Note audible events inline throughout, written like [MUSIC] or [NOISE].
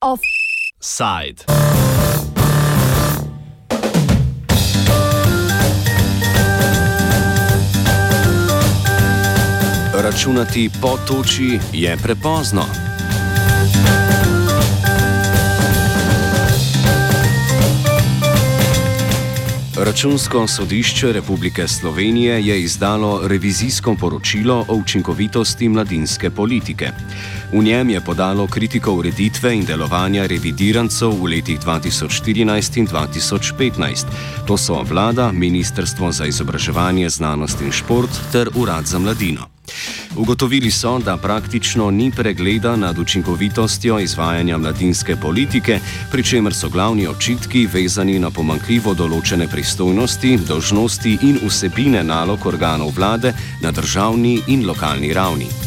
Offside. Računati po toči je prepozno. Računsko sodišče Republike Slovenije je izdalo revizijsko poročilo o učinkovitosti mladinske politike. V njem je podalo kritiko ureditve in delovanja revidirancov v letih 2014 in 2015. To so vlada, Ministrstvo za izobraževanje, znanost in šport ter Urad za mladino. Ugotovili so, da praktično ni pregleda nad učinkovitostjo izvajanja mladinske politike, pri čemer so glavni očitki vezani na pomankljivo določene pristojnosti, dožnosti in vsebine nalog organov vlade na državni in lokalni ravni.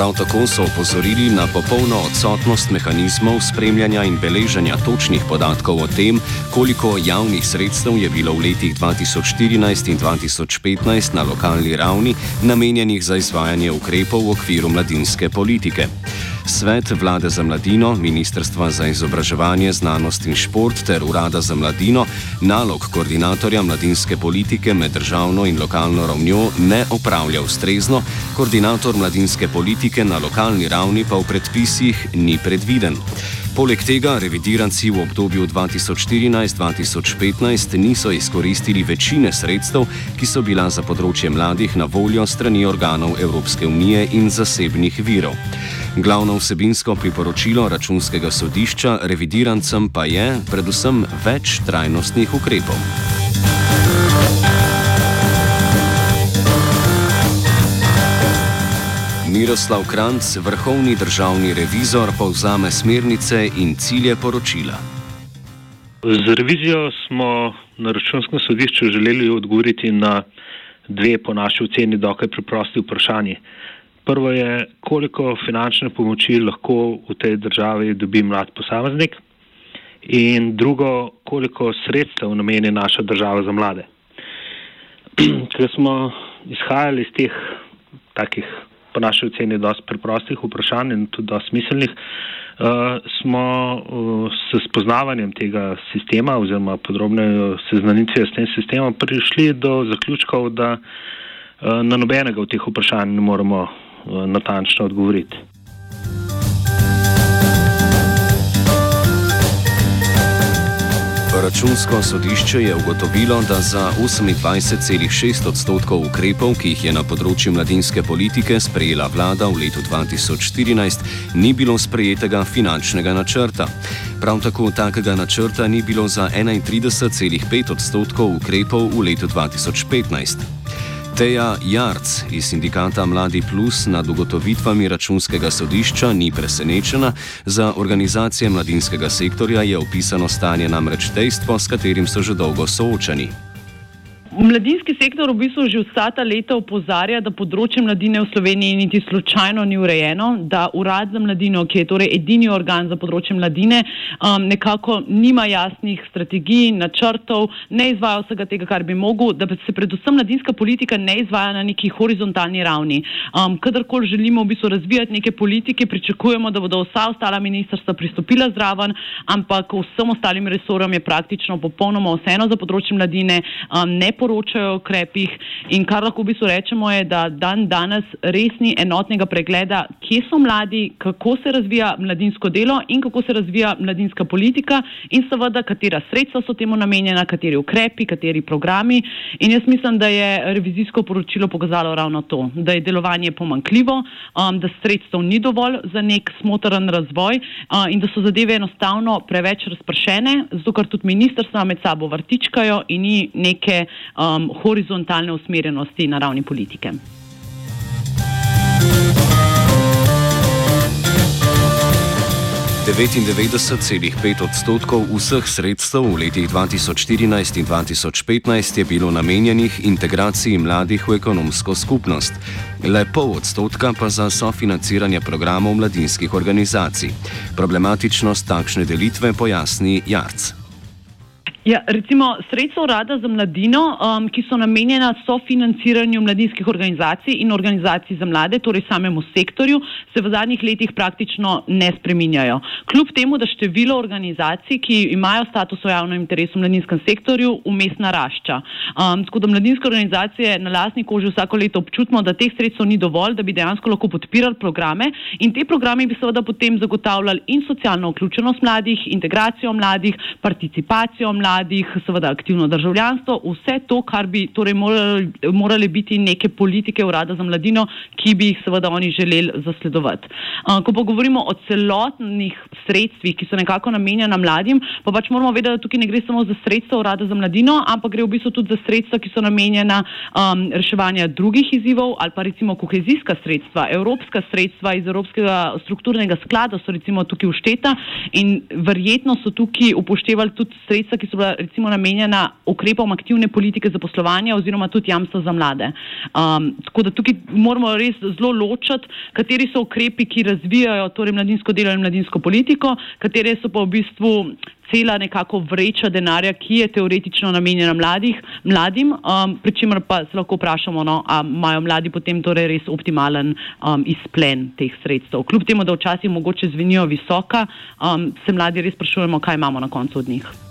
Prav tako so opozorili na popolno odsotnost mehanizmov spremljanja in beleženja točnih podatkov o tem, koliko javnih sredstev je bilo v letih 2014 in 2015 na lokalni ravni namenjenih za izvajanje ukrepov v okviru mladinske politike. Svet vlade za mladino, Ministrstva za izobraževanje, znanost in šport ter Urada za mladino nalog koordinatorja mladinske politike med državno in lokalno ravnjo ne opravlja ustrezno, koordinator mladinske politike na lokalni ravni pa v predpisih ni predviden. Poleg tega revidiranci v obdobju 2014-2015 niso izkoristili večine sredstev, ki so bila za področje mladih na voljo strani organov Evropske unije in zasebnih virov. Glavno vsebinsko priporočilo računskega sodišča revidirancem pa je predvsem več trajnostnih ukrepov. Miroslav Kranc, vrhovni državni revizor, povzame smernice in cilje poročila. Z revizijo smo na računskem sodišču želeli odgovoriti na dve, po naši oceni, dokaj preprosti vprašanji. Prvo je, koliko finančne pomoči lahko v tej državi dobi mlad posameznik, in drugo, koliko sredstev nameni naša država za mlade. [CLEARS THROAT] Ker smo izhajali iz teh takih po naši oceni, dosti preprostih vprašanj in tudi dosti smiselnih, uh, smo uh, s spoznavanjem tega sistema oziroma podrobne seznanitve s tem sistemom prišli do zaključkov, da uh, na nobenega od teh vprašanj ne moremo natančno odgovoriti. Računsko sodišče je ugotovilo, da za 28,6 odstotkov ukrepov, ki jih je na področju mladinske politike sprejela vlada v letu 2014, ni bilo sprejetega finančnega načrta. Prav tako takega načrta ni bilo za 31,5 odstotkov ukrepov v letu 2015. Teja Jarc iz sindikata Mladi Plus nad ugotovitvami računskega sodišča ni presenečena, za organizacije mladinskega sektorja je opisano stanje namreč dejstvo, s katerim so že dolgo soočeni. Mladinski sektor v bistvu že vsa ta leta upozarja, da področje mladine v Sloveniji niti slučajno ni urejeno, da urad za mladino, ki je torej edini organ za področje mladine, um, nekako nima jasnih strategij, načrtov, ne izvaja vsega tega, kar bi mogel, da se predvsem mladinska politika ne izvaja na neki horizontalni ravni. Um, kadarkoli želimo v bistvu razvijati neke politike, pričakujemo, da bodo vsa ostala ministrstva pristopila zraven, ampak vsem ostalim resorjem je praktično popolnoma vseeno za področje mladine. Um, poročajo o ukrepih. In kar lahko v bistvu rečemo, je, da dan danes res ni enotnega pregleda, kje so mladi, kako se razvija mladinsko delo in kako se razvija mladinska politika, in seveda, katera sredstva so temu namenjena, kateri ukrepi, kateri programi. In jaz mislim, da je revizijsko poročilo pokazalo ravno to, da je delovanje pomankljivo, um, da sredstev ni dovolj za nek smotren razvoj uh, in da so zadeve enostavno preveč razpršene, zato ker tudi ministrstva med sabo vrtičkajo in ni neke um, horizontalne usmerjenosti na ravni politike. 99,5 odstotkov vseh sredstev v letih 2014 in 2015 je bilo namenjenih integraciji mladih v ekonomsko skupnost, le pol odstotka pa za sofinanciranje programov mladinskih organizacij. Problematičnost takšne delitve pojasni Jarc. Ja, recimo sredstva urada za mladino, um, ki so namenjena sofinanciranju mladinskih organizacij in organizacij za mlade, torej samemu sektorju, se v zadnjih letih praktično ne spreminjajo. Kljub temu, da število organizacij, ki imajo status o javnem interesu v mladinskem sektorju, vmes narašča. Um, tako da mladinske organizacije na lastni koži vsako leto občutimo, da teh sredstev ni dovolj, da bi dejansko lahko podpirali programe in te programe bi seveda potem zagotavljali in socialno vključenost mladih, integracijo mladih, participacijo mladih mladih, seveda aktivno državljanstvo, vse to, kar bi torej morali, morali biti neke politike urada za mladino, ki bi jih seveda oni želeli zasledovati. Ko pa govorimo o celotnih sredstvih, ki so nekako namenjena mladim, pa pač moramo vedeti, da tukaj ne gre samo za sredstva urada za mladino, ampak gre v bistvu tudi za sredstva, ki so namenjena um, reševanju drugih izzivov ali pa recimo kohezijska sredstva, evropska sredstva iz Evropskega strukturnega sklada so recimo tukaj ušteta in verjetno so tukaj upoštevali tudi sredstva, ki so bila recimo namenjena ukrepom aktivne politike zaposlovanja oziroma tudi jamstva za mlade. Um, tako da tukaj moramo res zelo ločati, kateri so ukrepi, ki razvijajo torej mladinsko delo in mladinsko politiko, katere so pa v bistvu cela nekako vreča denarja, ki je teoretično namenjena mladih, mladim, um, pri čemer pa se lahko vprašamo, no, ali imajo mladi potem torej res optimalen um, izplen teh sredstev. Kljub temu, da včasih mogoče zvenijo visoka, um, se mladi res sprašujemo, kaj imamo na koncu od njih.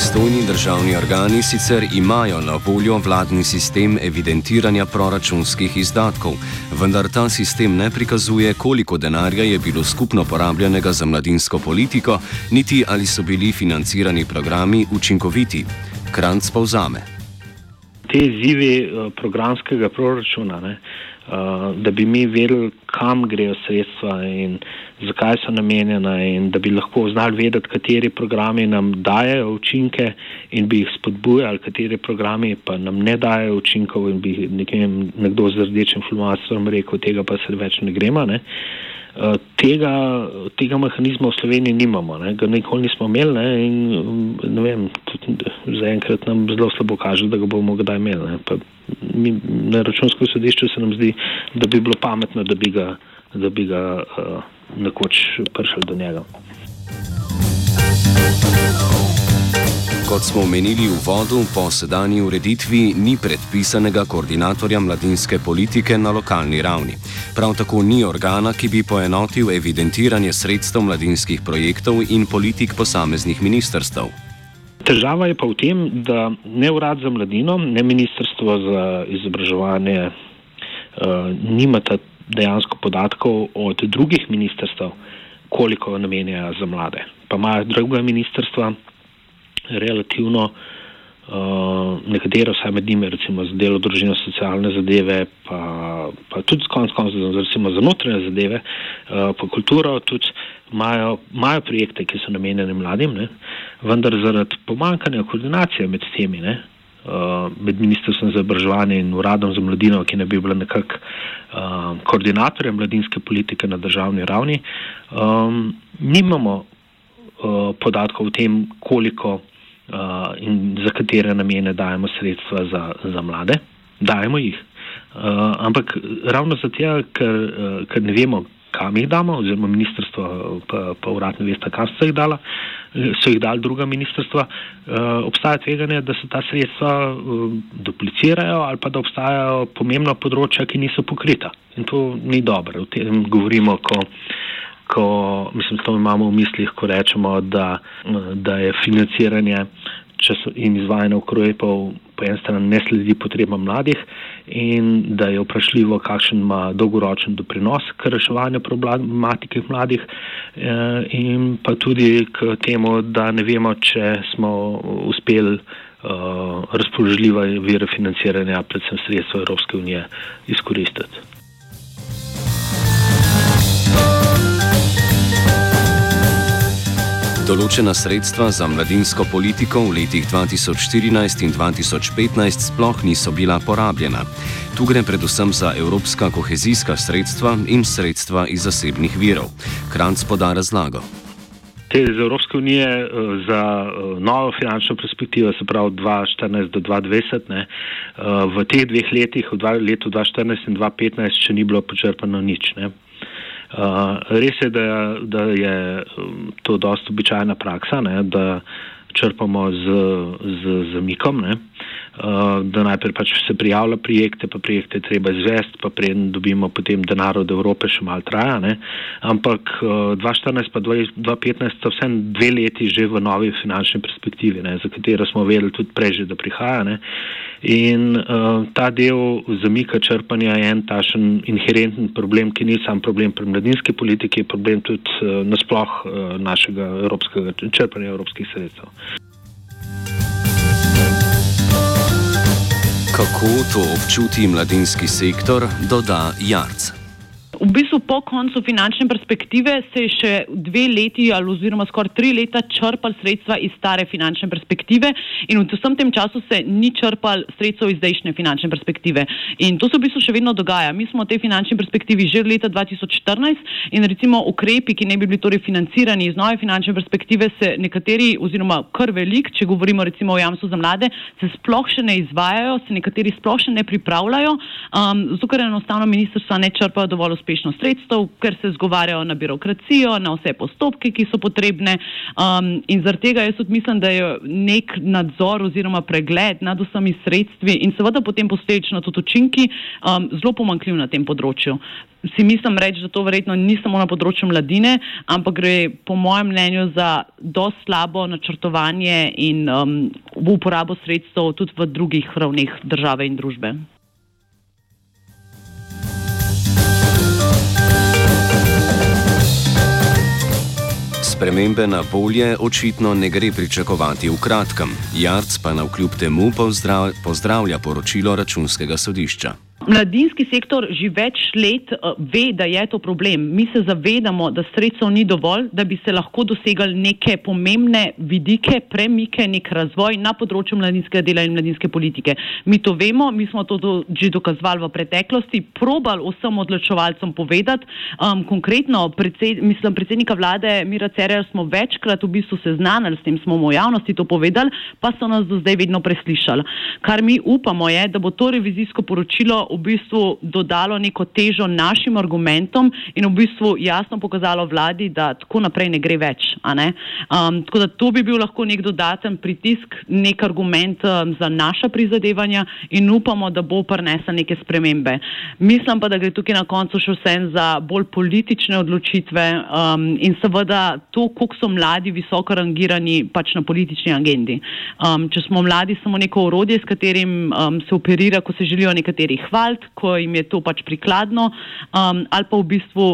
Pristojni državni organi sicer imajo na voljo vladni sistem evidentiranja proračunskih izdatkov, vendar ta sistem ne prikazuje, koliko denarja je bilo skupno porabljenega za mladinsko politiko, niti ali so bili financirani programi učinkoviti. Kranc povzame. Te izzive eh, programskega proračuna, ne, da bi mi vedeli, kam grejo sredstva in zakaj so namenjena, in da bi lahko znali vedeti, kateri programi nam dajo učinke in bi jih spodbujali, kateri programi pa nam ne dajo učinkov in bi nekem, nekdo z rdečim flomastrom rekel, tega pa se več ne gremo. Ne. Uh, tega, tega mehanizma v Sloveniji nimamo, ne, ga nikoli nismo imeli ne, in ne vem, zaenkrat nam zelo slabo kaže, da ga bomo kdaj imeli. Ne, mi, na računskem sodišču se nam zdi, da bi bilo pametno, da bi ga, da bi ga uh, nekoč prišli do njega. Kot smo omenili v vodu, po sedanji ureditvi ni predpisanega koordinatorja mladinske politike na lokalni ravni. Prav tako ni organa, ki bi poenotil evidentiranje sredstev mladinskih projektov in politik posameznih ministrstv. Težava je pa v tem, da ne urad za mladino, ne ministrstvo za izobraževanje uh, nimata dejansko podatkov od drugih ministrstv, koliko namenjajo za mlade. Pa imajo druga ministrstva relativno, uh, nekatera vsaj med njimi, recimo za delo, družino, socialne zadeve, pa, pa tudi konc koncev za notranje zadeve, uh, pa kulturo, tudi imajo, imajo projekte, ki so namenjeni mladim, ne? vendar zaradi pomankanja koordinacije med temi, ne? Uh, med Ministrstvom za obražovanje in Uradom za mladino, ki ne bi bila nekako uh, koordinatorja mladinske politike na državni ravni, um, nimamo uh, podatkov o tem, koliko uh, in za katere namene dajemo sredstva za, za mlade. Dajemo jih. Uh, ampak ravno zato, ker, uh, ker ne vemo, kam jih damo, oziroma ministrstvo pa, pa uradno veste, kam so jih dala, so jih dali druga ministrstva, uh, obstaja tveganje, da se ta sredstva uh, duplicirajo ali pa da obstajajo pomembna področja, ki niso pokrita. In to ni dobro. O tem govorimo, ko, ko mislim, to imamo v mislih, ko rečemo, da, da je financiranje in izvajanje ukrepov po eni strani ne sledi potrebam mladih in da je vprašljivo, kakšen ima dolgoročen doprinos k reševanju problematike mladih eh, in pa tudi k temu, da ne vemo, če smo uspeli uh, razpoložljiva vire financiranja, predvsem sredstva Evropske unije, izkoristiti. Določena sredstva za mladinsko politiko v letih 2014 in 2015 sploh niso bila porabljena. Tu gre predvsem za evropska kohezijska sredstva in sredstva iz zasebnih virov. Kranc poda razlago. Te iz Evropske unije eh, za eh, novo finančno perspektivo, se pravi 2014 do 2020, ne, eh, v teh dveh letih, v letu 2014 in 2015, še ni bilo počrpano nič. Ne. Res je, da, da je to dosta običajna praksa, ne, da črpamo z, zamikom. Eh, da najprej pač se prijavlja projekte, pa projekte treba izvesti, pa preden dobimo potem denar od Evrope, še malo traja. Ne? Ampak 2014 eh, pa 2015 sta vsem dve leti že v novi finančni perspektivi, ne? za katero smo vedeli tudi prej, da prihaja. Ne? In uh, ta del zamika črpanja je en tašen inherenten problem, ki ni sam problem pri mladinski politiki, je problem tudi uh, nasploh uh, našega evropskega črpanja evropskih sredstev. Kako to občuti mladinski sektor, doda Jarc. V bistvu po koncu finančne perspektive se je še dve leti ali oziroma skoraj tri leta črpal sredstva iz stare finančne perspektive in v vsem tem času se ni črpal sredstva iz zdajšnje finančne perspektive. In to se v bistvu še vedno dogaja. Mi smo v tej finančni perspektivi že od leta 2014 in recimo ukrepi, ki ne bi bili torej financirani iz nove finančne perspektive, se nekateri oziroma kar velik, če govorimo recimo o jamstvu za mlade, se sploh še ne izvajajo, se nekateri sploh še ne pripravljajo, um, zato ker enostavno ministrstva ne črpajo dovolj uspešno uspešno sredstev, ker se zgovarjajo na birokracijo, na vse postopke, ki so potrebne. Um, in zaradi tega jaz tudi mislim, da je nek nadzor oziroma pregled nad vsemi sredstvi in seveda potem posledično tudi učinki um, zelo pomankljiv na tem področju. Si mislim reči, da to verjetno ni samo na področju mladine, ampak gre po mojem mnenju za dosti slabo načrtovanje in um, uporabo sredstev tudi v drugih ravneh države in družbe. Spremembe na bolje očitno ne gre pričakovati v kratkem. Jarc pa na vkljub temu pozdrav, pozdravlja poročilo računskega sodišča. Mladinski sektor že več let uh, ve, da je to problem. Mi se zavedamo, da sredstev ni dovolj, da bi se lahko dosegali neke pomembne vidike, premike, nek razvoj na področju mladinskega dela in mladinske politike. Mi to vemo, mi smo to do, že dokazovali v preteklosti, probali vsem odločevalcem povedati. Um, konkretno, predsed, mislim, predsednika vlade Mira Cerera smo večkrat v bistvu seznanili s tem, smo mu v javnosti to povedali, pa so nas do zdaj vedno preslišali. Kar mi upamo je, da bo to revizijsko poročilo v bistvu dodalo neko težo našim argumentom in v bistvu jasno pokazalo vladi, da tako naprej ne gre več. Ne? Um, tako da to bi bil lahko nek dodaten pritisk, nek argument um, za naša prizadevanja in upamo, da bo prinesel neke spremembe. Mislim pa, da gre tukaj na koncu še vsem za bolj politične odločitve um, in seveda to, koliko so mladi visoko rangirani pač na politični agendi. Um, če smo mladi samo neko orodje, s katerim um, se operira, ko se želijo nekateri hvaliti, hvaliti, ko jim je to pač prikladno, um, ali pa v bistvu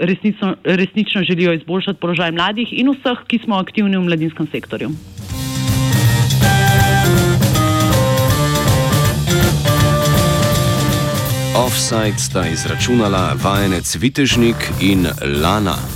resnično, resnično želijo izboljšati položaj mladih in vseh, ki smo aktivni v mladinskem sektorju. Offside sta izračunala vajenec Vitežnik in Lana.